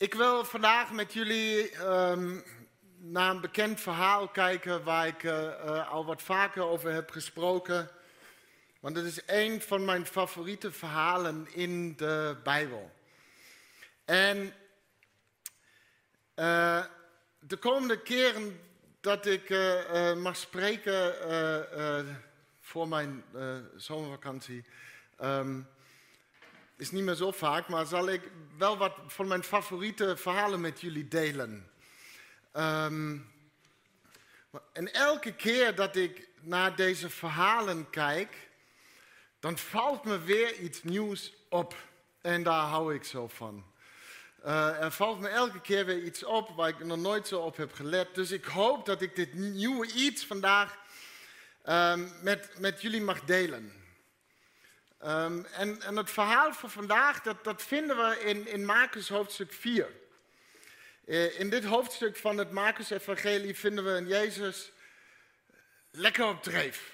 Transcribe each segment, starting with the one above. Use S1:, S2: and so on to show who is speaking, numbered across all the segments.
S1: Ik wil vandaag met jullie ehm, naar een bekend verhaal kijken waar ik eh, eh, al wat vaker over heb gesproken. Want het is een van mijn favoriete verhalen in de Bijbel. En eh, de komende keren dat ik mag spreken voor mijn zomervakantie, ehm, is niet meer zo vaak, maar zal ik wel wat van mijn favoriete verhalen met jullie delen. Ehm, en elke keer dat ik naar deze verhalen kijk, dan valt me weer iets nieuws op. En daar hou ik zo van. Uh, er valt me elke keer weer iets op waar ik nog nooit zo op heb gelet. Dus ik hoop dat ik dit nieuwe iets vandaag um, met, met jullie mag delen. Um, en, en, het verhaal van vandaag, dat, dat vinden we in, in Marcus hoofdstuk 4. Uh, in dit hoofdstuk van het Marcus-evangelie vinden we een Jezus lekker op dreef.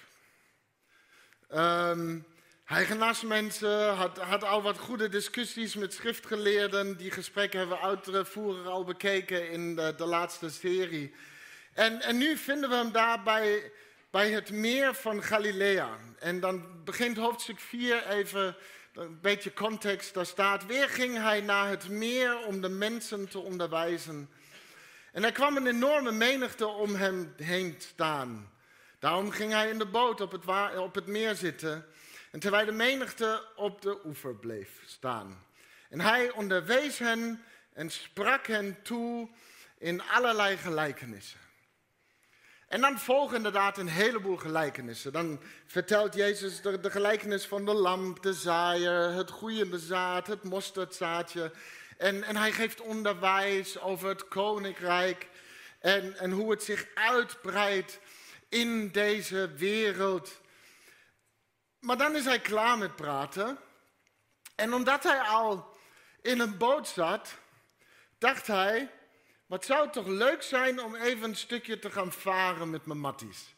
S1: Um, hij genas mensen, had, had, al wat goede discussies met schriftgeleerden. Die gesprekken hebben we uitvoerig al bekeken in de, de laatste serie. En, en, nu vinden we hem daar bij, bij het meer van Galilea. En dan begint hoofdstuk 4 even, een beetje context, daar staat... Weer ging hij naar het meer om de mensen te onderwijzen. En er kwam een enorme menigte om hem heen staan. Daarom ging hij in de boot op het, op het meer zitten... En terwijl de menigte op de oever bleef staan. En hij onderwees hen en sprak hen toe in allerlei gelijkenissen. En dan volgen inderdaad een heleboel gelijkenissen. Dan vertelt Jezus de, gelijkenis van de lamp, de zaaier, het groeiende zaad, het mosterdzaadje. En, en hij geeft onderwijs over het koninkrijk en, en hoe het zich uitbreidt in deze wereld. Maar dan is hij klaar met praten. En omdat hij al in een boot zat, dacht hij: wat zou het toch leuk zijn om even een stukje te gaan varen met mijn matties.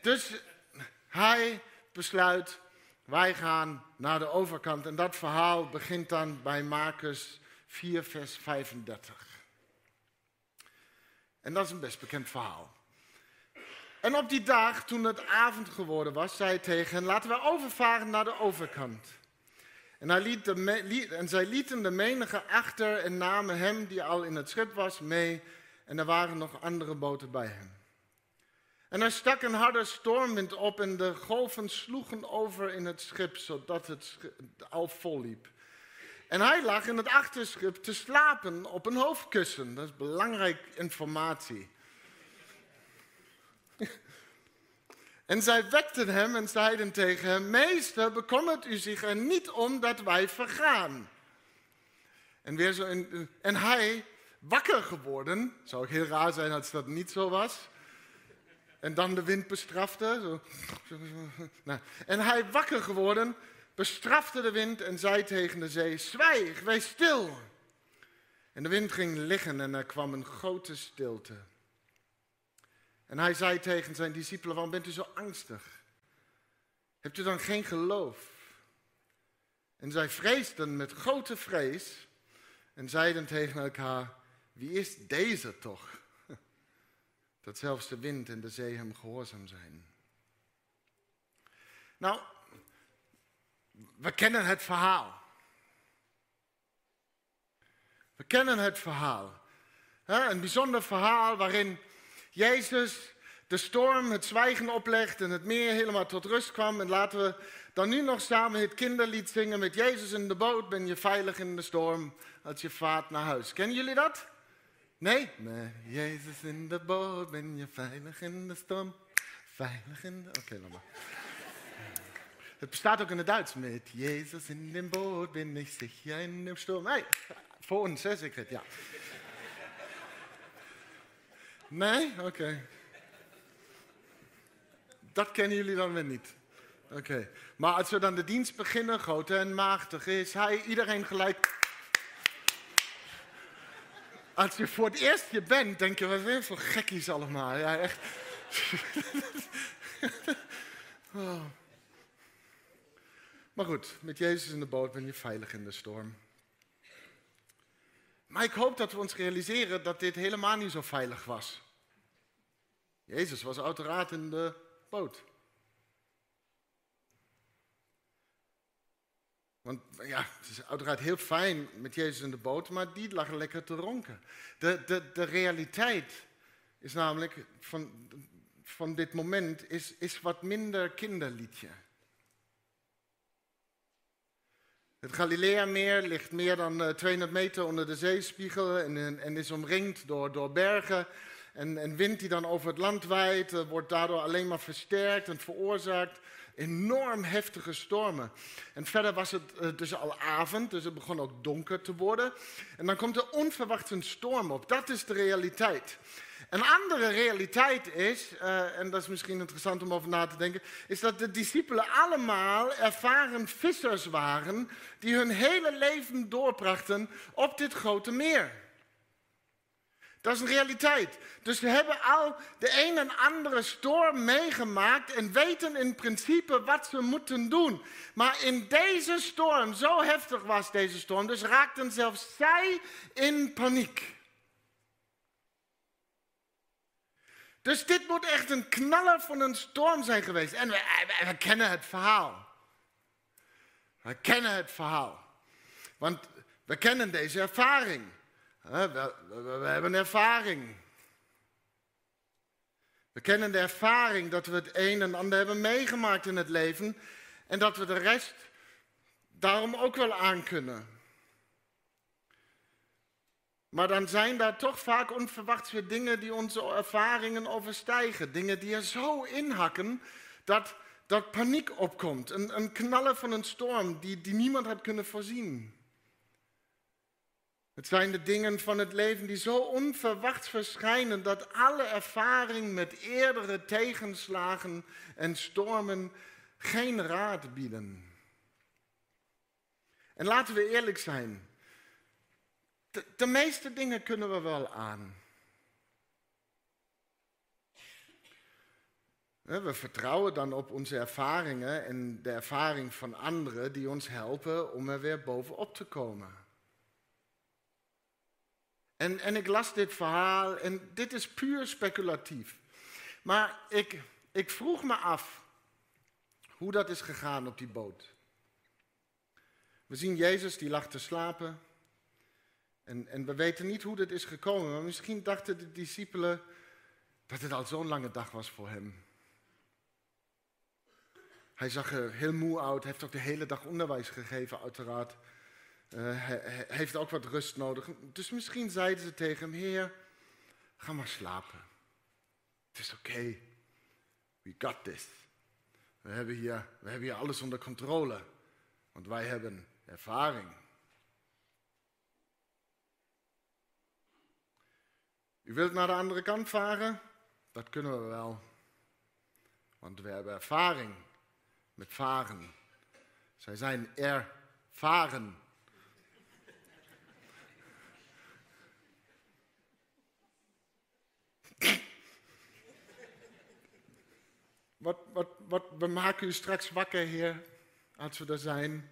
S1: Dus hij besluit: wij gaan naar de overkant. En dat verhaal begint dan bij Marcus 4, vers 35. En dat is een best bekend verhaal. En op die dag, toen het avond geworden was, zei hij tegen laten we overvaren naar de overkant. En, en zij lieten de menige achter en namen hem, die al in het schip was, mee. En er waren nog andere boten bij hem. En er stak een harde stormwind op en de golven sloegen over in het schip, zodat het al vol liep. En hij lag in het achterschip te slapen op een hoofdkussen. Dat is belangrijke informatie. En zij wekten hem en zeiden tegen hem: Meester, bekommert u zich er niet om dat wij vergaan? En, weer zo en hij, wakker geworden, zou ook heel raar zijn als dat niet zo was. En dan de wind bestrafte. Zo. Nou, en hij, wakker geworden, bestrafte de wind en zei tegen de zee: Zwijg, wees stil. En de wind ging liggen en er kwam een grote stilte. En hij zei tegen zijn discipelen, waarom bent u zo angstig? Hebt u dan geen geloof? En zij vreesden met grote vrees en zeiden tegen elkaar, wie is deze toch? Dat zelfs de wind en de zee hem gehoorzaam zijn. Nou, we kennen het verhaal. We kennen het verhaal. Een bijzonder verhaal waarin Jezus de storm, het zwijgen oplegt en het meer helemaal tot rust kwam. En laten we dan nu nog samen het kinderlied zingen met Jezus in de boot. Ben je veilig in de storm als je vaart naar huis. Kennen jullie dat? Nee? Nee. Jezus in de boot, ben je veilig in de storm. Veilig in de... Oké, okay, maar. Het bestaat ook in het Duits met Jezus in de boot, ben ik sicher in de storm. Hey, voor ons, hè, zeker, ja. Nee? Oké. Dat kennen jullie dan weer niet. Oké. Maar als we dan de dienst beginnen, groot en machtig is hij, iedereen gelijk. Als je voor het eerst je bent, denk je, wat weer voor gekkies allemaal. Ja, echt. oh. Maar goed, met Jezus in de boot ben je veilig in de storm. Maar ik hoop dat we ons realiseren dat dit helemaal niet zo veilig was. Jezus was uiteraard in de boot. Want ja, het is uiteraard heel fijn met Jezus in de boot, maar die lag lekker te ronken. De, de, de realiteit is namelijk van, van dit moment is, is wat minder kinderliedje. Het Galileameer ligt meer dan 200 eh, meter onder de zeespiegel en, en is omringd door, door bergen. En, en wind die dan over het land waait, eh, wordt daardoor alleen maar versterkt en veroorzaakt enorm heftige stormen. En verder was het uh, dus al avond, dus het begon ook donker te worden. En dan komt er onverwacht een storm op. Dat is de realiteit. Een andere realiteit is, uh, en dat is misschien interessant om over na te denken, is dat de discipelen allemaal ervaren vissers waren die hun hele leven doorbrachten op dit grote meer. Dat is een realiteit. Dus we hebben al de een en andere storm meegemaakt en weten in principe wat ze moeten doen. Maar in deze storm, zo heftig was deze storm, dus raakten zelfs zij in paniek. Dus dit moet echt een knaller van een storm zijn geweest. En we, kennen het verhaal. We kennen het verhaal. Want we kennen deze ervaring. We, we, hebben ervaring. We kennen de ervaring dat we het een en ander hebben meegemaakt in het leven. En dat we de rest daarom ook wel aankunnen. Maar dan zijn daar toch vaak onverwachts weer dingen die onze ervaringen overstijgen. Dingen die er zo inhakken dat, dat paniek opkomt. Een, een knallen van een storm die, die niemand had kunnen voorzien. Het zijn de dingen van het leven die zo onverwachts verschijnen dat alle ervaring met eerdere tegenslagen en stormen geen raad bieden. En laten we eerlijk zijn, de, meeste dingen kunnen we wel aan. We vertrouwen dan op onze ervaringen en de ervaring van anderen die ons helpen om er weer bovenop te komen. En, en ik las dit verhaal en dit is puur speculatief. Maar ik, ik vroeg me af hoe dat is gegaan op die boot. We zien Jezus die lag te slapen. En, en we weten niet hoe dit is gekomen, maar misschien dachten de discipelen dat het al zo'n lange dag was voor hem. Hij zag er heel moe uit, heeft ook de hele dag onderwijs gegeven, uiteraard. Uh, hij heeft ook wat rust nodig. Dus misschien zeiden ze tegen hem: Heer, ga maar slapen. Het is oké. We got this. We hebben, hier, we hebben hier alles onder controle. Want wij hebben ervaring. U wilt naar de andere kant varen? Dat kunnen we wel. Want we hebben ervaring met varen. Zij zijn ervaren. Wat, wat, wat, we maken u straks wakker, Heer, als we er zijn.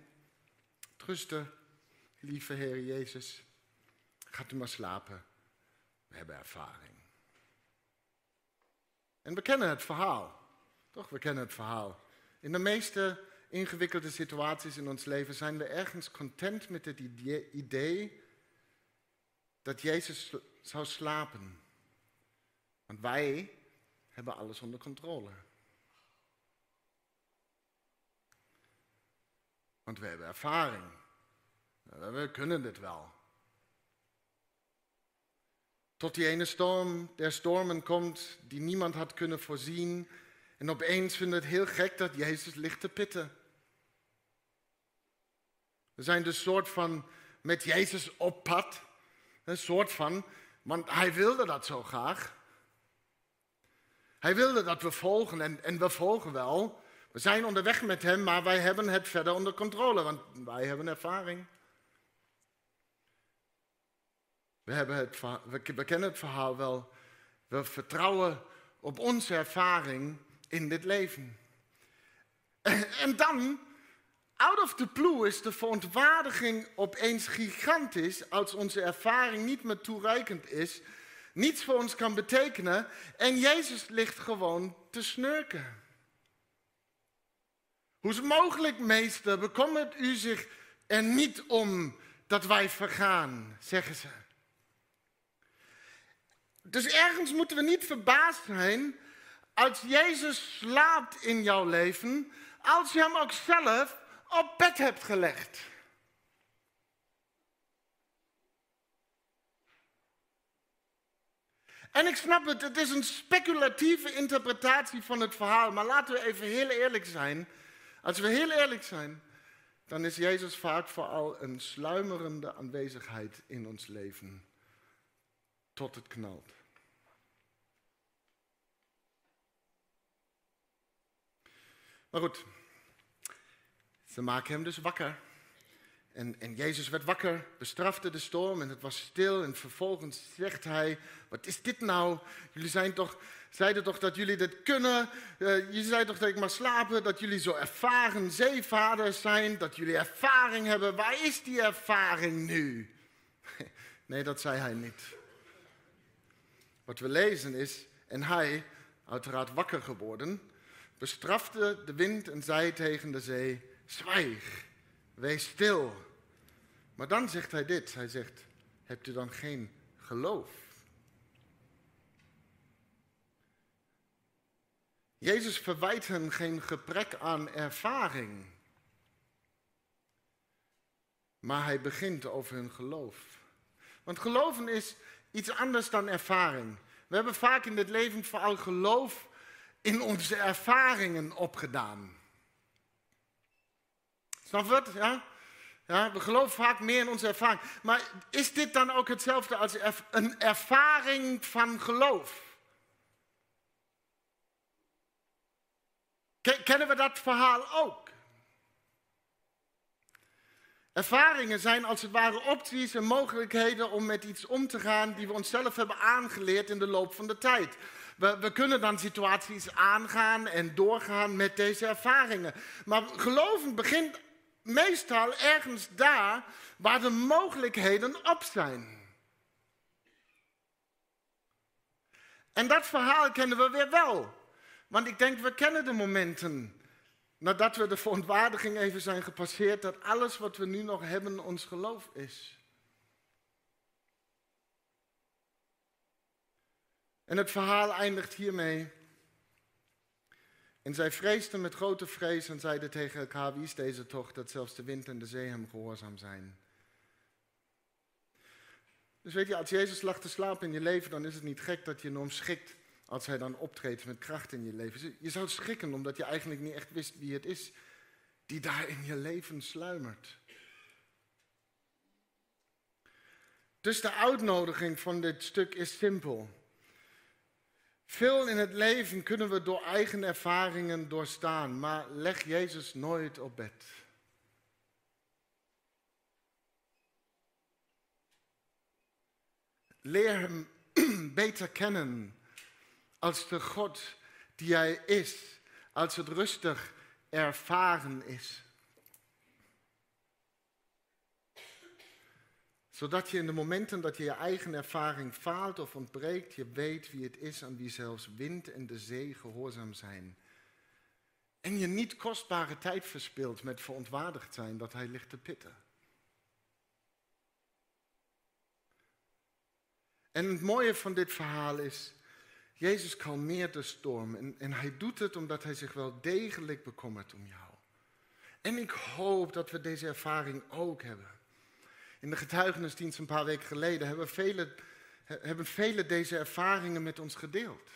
S1: Trusten, lieve Heer Jezus. Gaat u maar slapen. We hebben ervaring. En we kennen het verhaal. Toch, we kennen het verhaal. In de meeste ingewikkelde situaties in ons leven zijn we ergens content met het idee dat Jezus zou slapen. Want wij hebben alles onder controle. Want we hebben ervaring. We kunnen dit wel. Tot die ene storm der stormen komt die niemand had kunnen voorzien. En opeens vinden we het heel gek dat Jezus ligt te pitten. We zijn dus soort van met Jezus op pad. Een soort van, want hij wilde dat zo graag. Hij wilde dat we volgen en, en we volgen wel. We zijn onderweg met hem, maar wij hebben het verder onder controle, want wij hebben ervaring. We, hebben het, kennen het verhaal wel. We vertrouwen op onze ervaring in dit leven. En dan, out of the blue is de verontwaardiging opeens gigantisch als onze ervaring niet meer toereikend is, niets voor ons kan betekenen en Jezus ligt gewoon te snurken. Hoe is mogelijk, meester, bekommert u zich er niet om dat wij vergaan, zeggen ze. Dus ergens moeten we niet verbaasd zijn als Jezus slaapt in jouw leven, als je hem ook zelf op bed hebt gelegd. En ik snap het, het is een speculatieve interpretatie van het verhaal, maar laten we even heel eerlijk zijn. Als we heel eerlijk zijn, dan is Jezus vaak vooral een sluimerende aanwezigheid in ons leven, tot het knalt. Maar goed, ze maken hem dus wakker. En, en, Jezus werd wakker, bestrafte de storm en het was stil. En vervolgens zegt hij, wat is dit nou? Jullie zijn toch, zeiden toch dat jullie dit kunnen? Je zei toch dat ik mag slapen? Dat jullie zo ervaren zeevaders zijn? Dat jullie ervaring hebben? Waar is die ervaring nu? Nee, dat zei hij niet. Wat we lezen is, en hij, uiteraard wakker geworden, bestrafte de wind en zei tegen de zee, zwijg, wees stil. Maar dan zegt hij dit, hij zegt, hebt u dan geen geloof? Jezus verwijt hen geen gebrek aan ervaring. Maar hij begint over hun geloof. Want geloven is iets anders dan ervaring. We hebben vaak in dit leven vooral geloof in onze ervaringen opgedaan. Snap je het? Ja? ja? We geloven vaak meer in onze ervaring. Maar is dit dan ook hetzelfde als een ervaring van geloof? Kennen we dat verhaal ook? Ervaringen zijn als het ware opties en mogelijkheden om met iets om te gaan die we onszelf hebben aangeleerd in de loop van de tijd. We, we, kunnen dan situaties aangaan en doorgaan met deze ervaringen. Maar geloven begint meestal ergens daar waar de mogelijkheden op zijn. En dat verhaal kennen we weer wel. Want ik denk, we kennen de momenten nadat we de verontwaardiging even zijn gepasseerd, dat alles wat we nu nog hebben ons geloof is. En het verhaal eindigt hiermee. En zij vreesden met grote vrees en zeiden tegen elkaar, wie is deze toch, dat zelfs de wind en de zee hem gehoorzaam zijn. Dus weet je, als Jezus lag te slapen in je leven, dan is het niet gek dat je enorm schikt als hij dan optreedt met kracht in je leven. Je zou schrikken omdat je eigenlijk niet echt wist wie het is die daar in je leven sluimert. Dus de uitnodiging van dit stuk is simpel. Veel in het leven kunnen we door eigen ervaringen doorstaan, maar leg Jezus nooit op bed. Leer hem beter kennen als de God die hij is, als het rustig ervaren is. Zodat je in de momenten dat je je eigen ervaring faalt of ontbreekt, je weet wie het is aan wie zelfs wind en de zee gehoorzaam zijn. En je niet kostbare tijd verspilt met verontwaardigd zijn dat hij ligt te pitten. En het mooie van dit verhaal is, Jezus kalmeert de storm en, en hij doet het omdat hij zich wel degelijk bekommert om jou. En ik hoop dat we deze ervaring ook hebben. In de getuigenisdienst een paar weken geleden hebben velen, hebben velen deze ervaringen met ons gedeeld.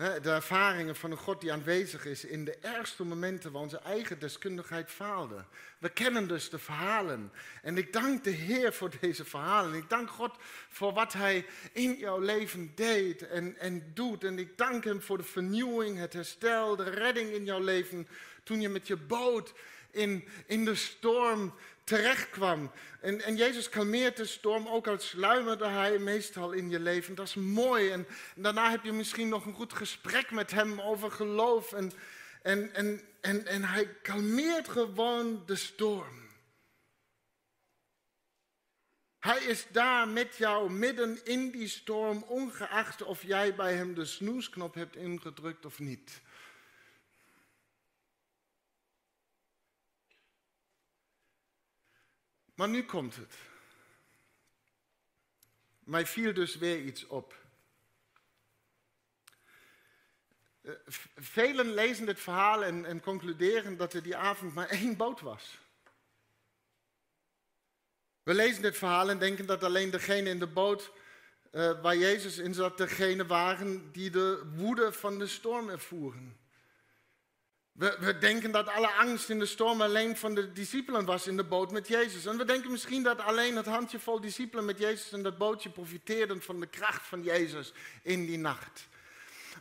S1: De ervaringen van een God die aanwezig is in de ergste momenten waar onze eigen deskundigheid faalde. We kennen dus de verhalen. En ik dank de Heer voor deze verhalen. Ik dank God voor wat Hij in jouw leven deed en, en doet. En ik dank Hem voor de vernieuwing, het herstel, de redding in jouw leven. Toen je met je boot in, in de storm terecht kwam. En, en Jezus kalmeert de storm, ook al sluimerde hij meestal in je leven. Dat is mooi. En, daarna heb je misschien nog een goed gesprek met hem over geloof. En, en, en en, en hij kalmeert gewoon de storm. Hij is daar met jou midden in die storm, ongeacht of jij bij hem de snoesknop hebt ingedrukt of niet. Maar nu komt het. Mij viel dus weer iets op. Eh, velen lezen dit verhaal en, en concluderen dat er die avond maar één boot was. We lezen dit verhaal en denken dat alleen degene in de boot uh, waar Jezus in zat, degene waren die de woede van de storm ervoeren. We, we, denken dat alle angst in de storm alleen van de discipelen was in de boot met Jezus. En we denken misschien dat alleen het handjevol discipelen met Jezus in dat bootje profiteerden van de kracht van Jezus in die nacht.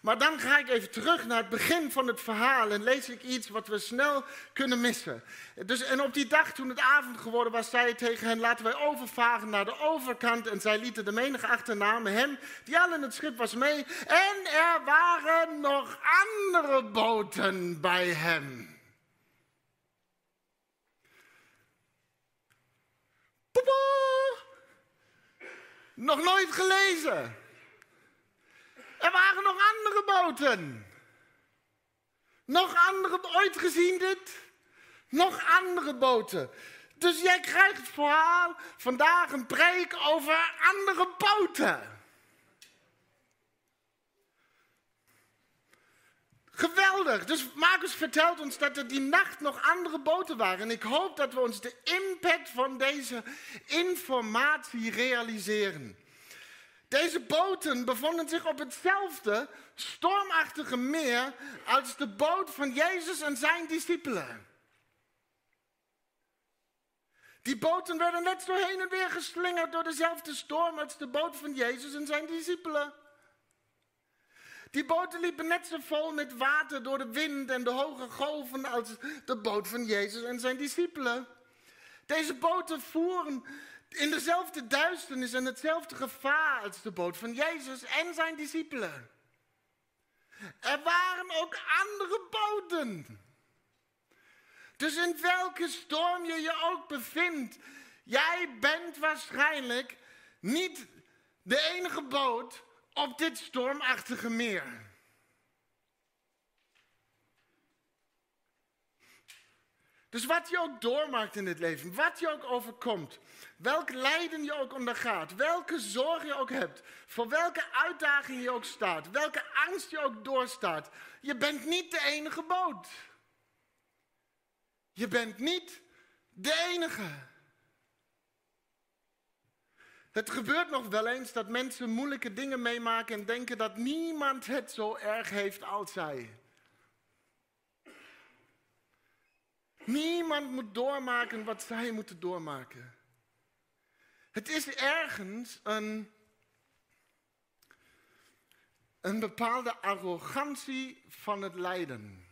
S1: Maar dan ga ik even terug naar het begin van het verhaal en lees ik iets wat we snel kunnen missen. Dus, en op die dag toen het avond geworden was, zei hij tegen hen, laten wij overvaren naar de overkant. En zij lieten de menige achternamen hem, die al in het schip was, mee. En er waren nog andere boten bij hem. Nog nooit gelezen. Er waren nog andere boten. Nog andere, ooit gezien dit? Nog andere boten. Dus jij krijgt vooral vandaag een preek over andere boten. Geweldig. Dus Marcus vertelt ons dat er die nacht nog andere boten waren. En ik hoop dat we ons de impact van deze informatie realiseren. Deze boten bevonden zich op hetzelfde stormachtige meer als de boot van Jezus en zijn discipelen. Die boten werden net zo heen en weer geslingerd door dezelfde storm als de boot van Jezus en zijn discipelen. Die boten liepen net zo vol met water door de wind en de hoge golven als de boot van Jezus en zijn discipelen. Deze boten voeren in dezelfde duisternis en hetzelfde gevaar als de boot van Jezus en zijn discipelen. Er waren ook andere boten. Dus in welke storm je je ook bevindt, jij bent waarschijnlijk niet de enige boot op dit stormachtige meer. Dus wat je ook doormaakt in het leven, wat je ook overkomt, welk lijden je ook ondergaat, welke zorg je ook hebt, voor welke uitdaging je ook staat, welke angst je ook doorstaat, je bent niet de enige boot. Je bent niet de enige. Het gebeurt nog wel eens dat mensen moeilijke dingen meemaken en denken dat niemand het zo erg heeft als zij. Niemand moet doormaken wat zij moeten doormaken. Het is ergens een, een bepaalde arrogantie van het lijden.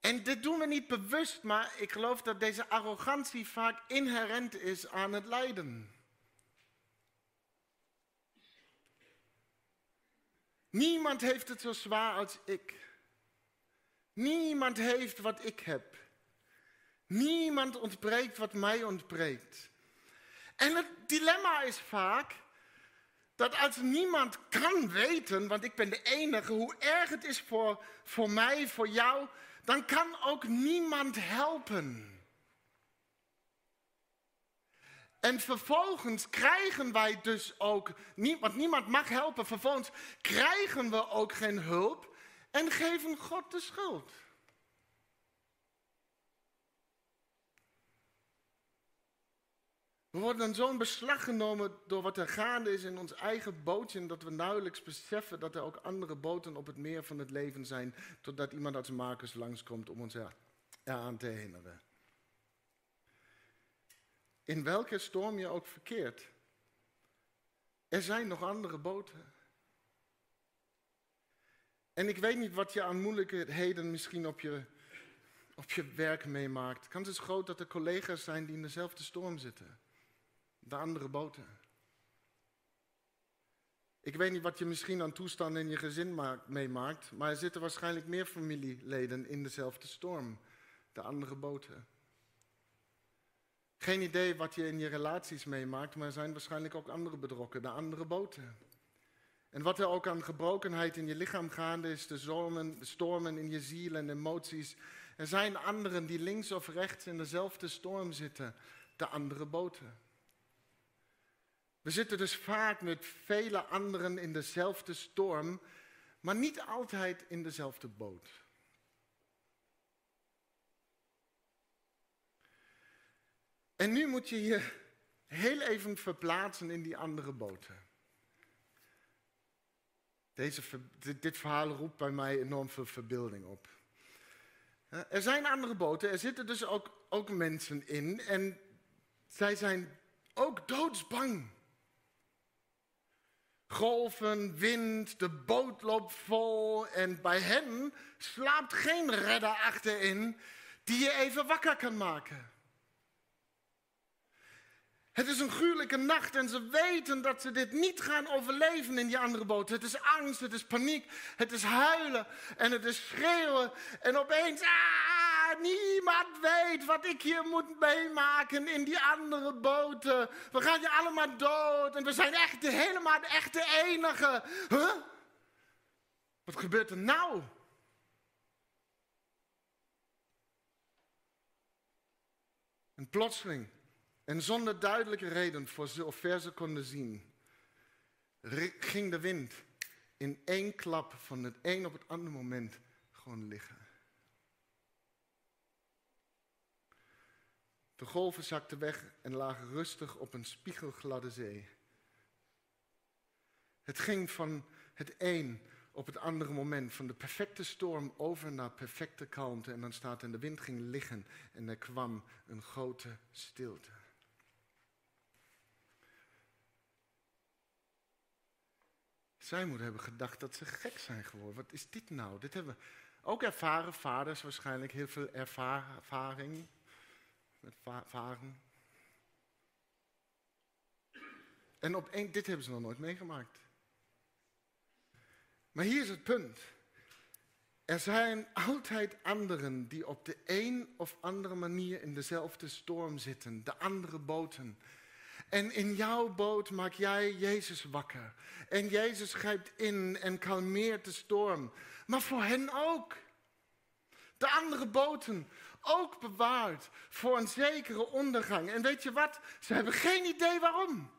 S1: En dit doen we niet bewust, maar ik geloof dat deze arrogantie vaak inherent is aan het lijden. Niemand heeft het zo zwaar als ik. Niemand heeft wat ik heb. Niemand ontbreekt wat mij ontbreekt. En het dilemma is vaak dat als niemand kan weten, want ik ben de enige, hoe erg het is voor, voor mij, voor jou, dan kan ook niemand helpen. En vervolgens krijgen wij dus ook, want niemand mag helpen, vervolgens krijgen we ook geen hulp en geven God de schuld. We worden dan zo'n beslag genomen door wat er gaande is in ons eigen bootje, dat we nauwelijks beseffen dat er ook andere boten op het meer van het leven zijn, totdat iemand als Marcus langskomt om ons eraan te herinneren. In welke storm je ook verkeert, er zijn nog andere boten. En ik weet niet wat je aan moeilijkheden misschien op je, op je werk meemaakt. Het kans is groot dat er collega's zijn die in dezelfde storm zitten. De andere boten. Ik weet niet wat je misschien aan toestanden in je gezin meemaakt, maar er zitten waarschijnlijk meer familieleden in dezelfde storm, de andere boten. Geen idee wat je in je relaties meemaakt, maar er zijn waarschijnlijk ook andere bedrokken, de andere boten. En wat er ook aan gebrokenheid in je lichaam gaande is, de de stormen in je ziel en emoties. Er zijn anderen die links of rechts in dezelfde storm zitten, de andere boten. We zitten dus vaak met vele anderen in dezelfde storm, maar niet altijd in dezelfde boot. En nu moet je je heel even verplaatsen in die andere boten. Deze, dit, verhaal roept bij mij enorm veel verbeelding op. Er zijn andere boten, er zitten dus ook, ook mensen in en zij zijn ook doodsbang. Golven, wind, de boot loopt vol en bij hen slaapt geen redder achterin die je even wakker kan maken. Het is een gruwelijke nacht en ze weten dat ze dit niet gaan overleven in die andere boot. Het is angst, het is paniek, het is huilen en het is schreeuwen. En opeens, ah, niemand weet wat ik hier moet meemaken in die andere boten. We gaan je allemaal dood en we zijn echt de, helemaal de enige. Huh? Wat gebeurt er nou? En plotseling en zonder duidelijke reden, voor zover ze konden zien, ging de wind in één klap van het een op het andere moment gewoon liggen. De golven zakten weg en lagen rustig op een spiegelgladde zee. Het ging van het een op het andere moment, van de perfecte storm over naar perfecte kalmte. En dan staat en de wind ging liggen en er kwam een grote stilte. Zij moeten hebben gedacht dat ze gek zijn geworden. Wat is dit nou? Dit hebben ook ervaren vaders waarschijnlijk heel veel ervaring varen. En op één, dit hebben ze nog nooit meegemaakt. Maar hier is het punt. Er zijn altijd anderen die op de een of andere manier in dezelfde storm zitten, de andere boten. En in jouw boot maak jij Jezus wakker. En Jezus grijpt in en kalmeert de storm. Maar voor hen ook. De andere boten ook bewaard voor een zekere ondergang. En weet je wat? Ze hebben geen idee waarom.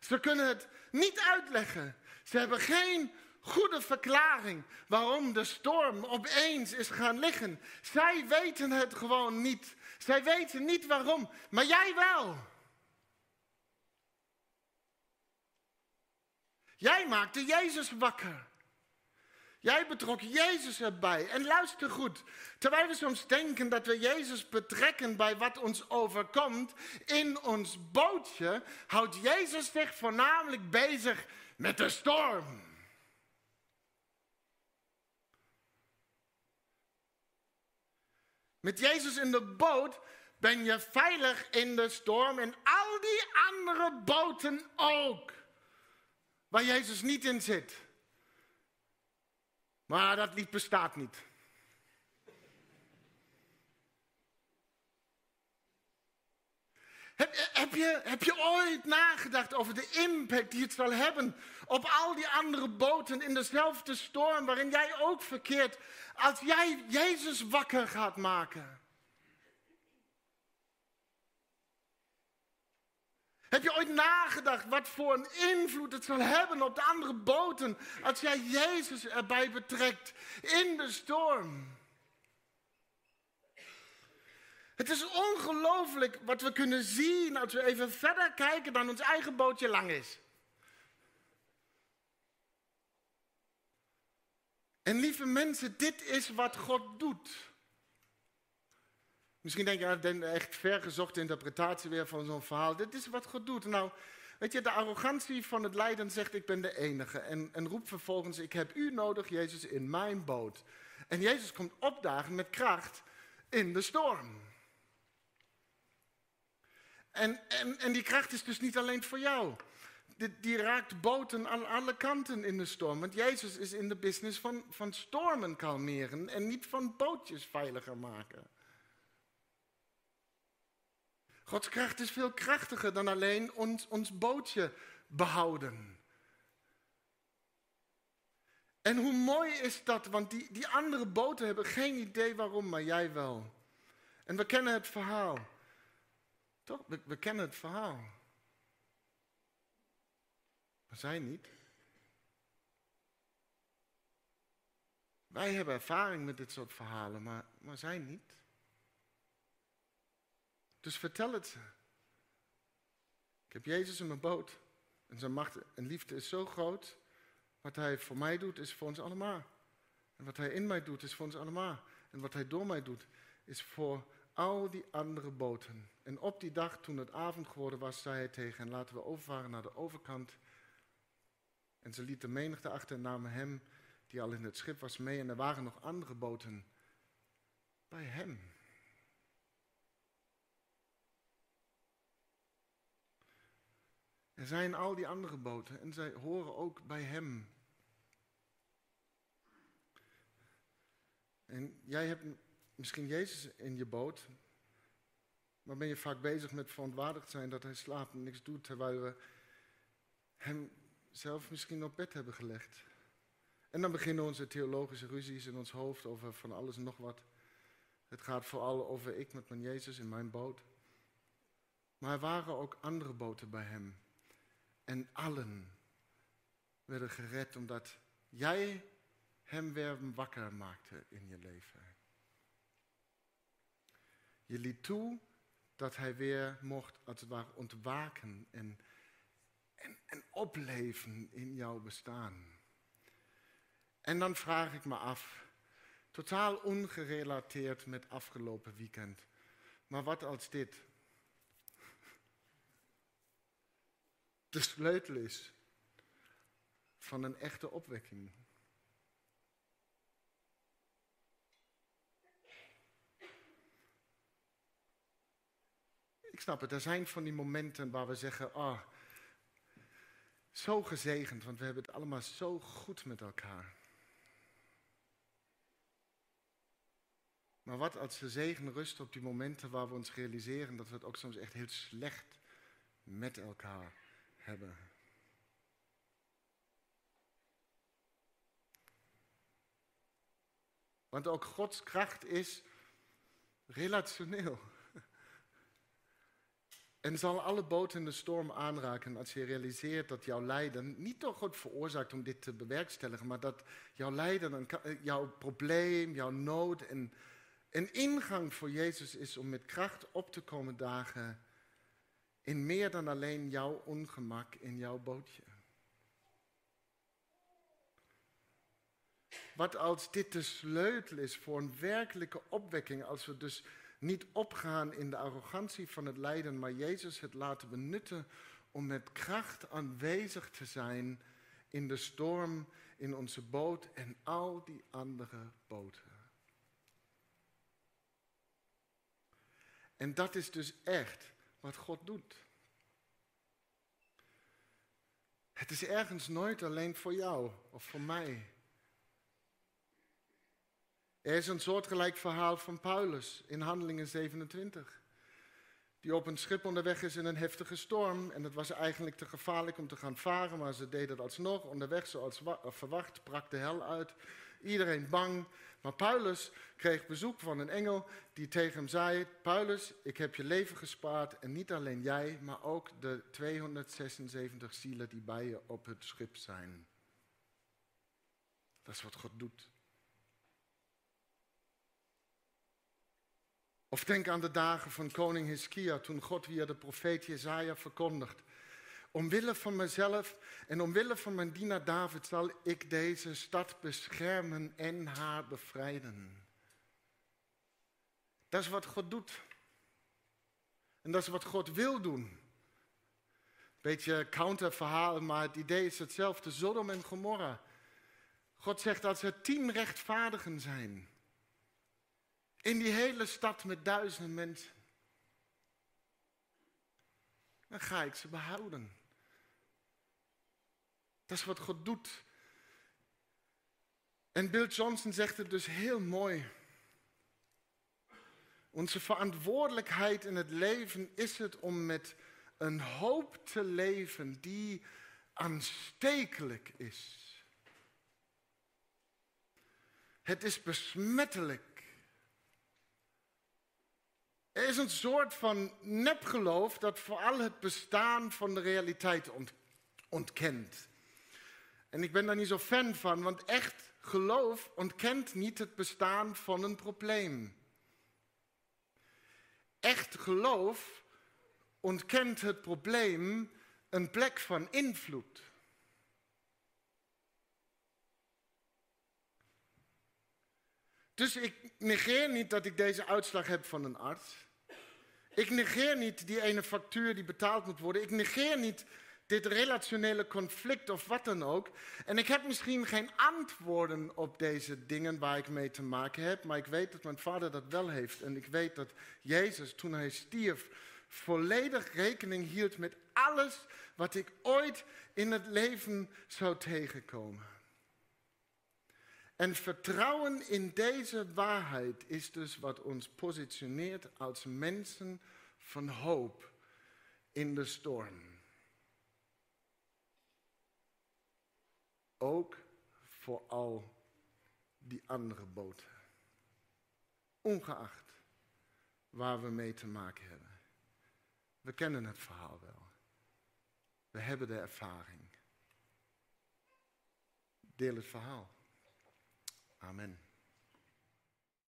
S1: Ze kunnen het niet uitleggen. Ze hebben geen goede verklaring waarom de storm opeens is gaan liggen. Zij weten het gewoon niet. Zij weten niet waarom, maar jij wel. Jij maakte Jezus wakker. Jij betrok Jezus erbij. En luister goed, terwijl we soms denken dat we Jezus betrekken bij wat ons overkomt, in ons bootje houdt Jezus zich voornamelijk bezig met de storm. Met Jezus in de boot ben je veilig in de storm en al die andere boten ook waar Jezus niet in zit. Maar dat lied bestaat niet. Heb, heb, je, heb je ooit nagedacht over de impact die het zal hebben op al die andere boten in dezelfde storm waarin jij ook verkeert, als jij Jezus wakker gaat maken? Heb je ooit nagedacht wat voor een invloed het zal hebben op de andere boten als jij Jezus erbij betrekt in de storm? Het is ongelooflijk wat we kunnen zien als we even verder kijken dan ons eigen bootje lang is. En lieve mensen, dit is wat God doet. Misschien denk je, dat is echt vergezochte interpretatie weer van zo'n verhaal. Dit is wat God doet. Nou, weet je, de arrogantie van het lijden zegt, ik ben de enige. En, en roept vervolgens, ik heb u nodig, Jezus, in mijn boot. En Jezus komt opdagen met kracht in de storm. En, en, en die kracht is dus niet alleen voor jou. die, die, raakt boten aan alle kanten in de storm. Want Jezus is in de business van, van stormen kalmeren en niet van bootjes veiliger maken. Gods kracht is veel krachtiger dan alleen ons, ons bootje behouden. En hoe mooi is dat, want die, die andere boten hebben geen idee waarom, maar jij wel. En we kennen het verhaal. Toch? We, we kennen het verhaal. Maar zij niet. Wij hebben ervaring met dit soort verhalen, maar, maar zij niet. Dus vertel het ze. Ik heb Jezus in mijn boot. En zijn macht en liefde is zo groot. Wat hij voor mij doet, is voor ons allemaal. En wat hij in mij doet, is voor ons allemaal. En wat hij door mij doet, is voor al die andere boten. En op die dag, toen het avond geworden was, zei hij tegen hen: Laten we overvaren naar de overkant. En ze lieten menigte achter en namen hem, die al in het schip was, mee. En er waren nog andere boten bij hem. Er zijn al die andere boten en zij horen ook bij hem. En jij hebt misschien Jezus in je boot, maar ben je vaak bezig met verontwaardigd zijn dat hij slaapt en niks doet, terwijl we hem zelf misschien op bed hebben gelegd. En dan beginnen onze theologische ruzies in ons hoofd over van alles en nog wat. Het gaat vooral over ik met mijn Jezus in mijn boot. Maar er waren ook andere boten bij hem. En allen werden gered omdat jij hem weer wakker maakte in je leven. Je liet toe dat hij weer mocht als het ware ontwaken en, en, en opleven in jouw bestaan. En dan vraag ik me af, totaal ongerelateerd met afgelopen weekend, maar wat als dit de sleutel is van een echte opwekking? Ik snap het, er zijn van die momenten waar we zeggen, ah, zo gezegend, want we hebben het allemaal zo goed met elkaar. Maar wat als de zegen rust op die momenten waar we ons realiseren dat we het ook soms echt heel slecht met elkaar hebben. Want ook Gods kracht is relationeel. En zal alle boten in de storm aanraken als je realiseert dat jouw lijden niet door God veroorzaakt om dit te bewerkstelligen, maar dat jouw lijden, eh, jouw probleem, jouw nood en een ingang voor Jezus is om met kracht op te komen dagen in meer dan alleen jouw ongemak in jouw bootje. Wat als dit de sleutel is voor een werkelijke opwekking, als we dus niet opgaan in de arrogantie van het lijden, maar Jezus het laten benutten om met kracht aanwezig te zijn in de storm, in onze boot en al die andere boten. En dat is dus echt wat God doet. Het is ergens nooit alleen voor jou of voor mij. Er is een soortgelijk verhaal van Paulus in Handelingen 27. Die op een schip onderweg is in een heftige storm. En het was eigenlijk te gevaarlijk om te gaan varen, maar ze deden het alsnog. Onderweg, zoals verwacht, brak de hel uit. Iedereen bang. Maar Paulus kreeg bezoek van een engel die tegen hem zei: Paulus, ik heb je leven gespaard. En niet alleen jij, maar ook de 276 zielen die bij je op het schip zijn. Dat is wat God doet. Of denk aan de dagen van koning Hiskia, toen God via de profeet Jezaja verkondigt. Omwille van mezelf en omwille van mijn dienaar David zal ik deze stad beschermen en haar bevrijden. Dat is wat God doet. En dat is wat God wil doen. Beetje counterverhaal, maar het idee is hetzelfde. Sodom en Gomorra. God zegt als er tien rechtvaardigen zijn, in die hele stad met duizenden mensen. Dan ga ik ze behouden. Dat is wat God doet. En Bill Johnson zegt het dus heel mooi. Onze verantwoordelijkheid in het leven is het om met een hoop te leven die aanstekelijk is. Het is besmettelijk. Er is een soort van nepgeloof dat vooral het bestaan van de realiteit ontkent. En ik ben daar niet zo fan van, want echt geloof ontkent niet het bestaan van een probleem. Echt geloof ontkent het probleem een plek van invloed. Dus ik negeer niet dat ik deze uitslag heb van een arts. Ik negeer niet die ene factuur die betaald moet worden. Ik negeer niet dit relationele conflict of wat dan ook. En ik heb misschien geen antwoorden op deze dingen waar ik mee te maken heb, maar ik weet dat mijn vader dat wel heeft. En ik weet dat Jezus, toen hij stierf, volledig rekening hield met alles wat ik ooit in het leven zou tegenkomen. En vertrouwen in deze waarheid is dus wat ons positioneert als mensen van hoop in de storm. Ook voor al die andere boten. Ongeacht waar we mee te maken hebben. We kennen het verhaal wel. We hebben de ervaring. Deel het verhaal. Amen.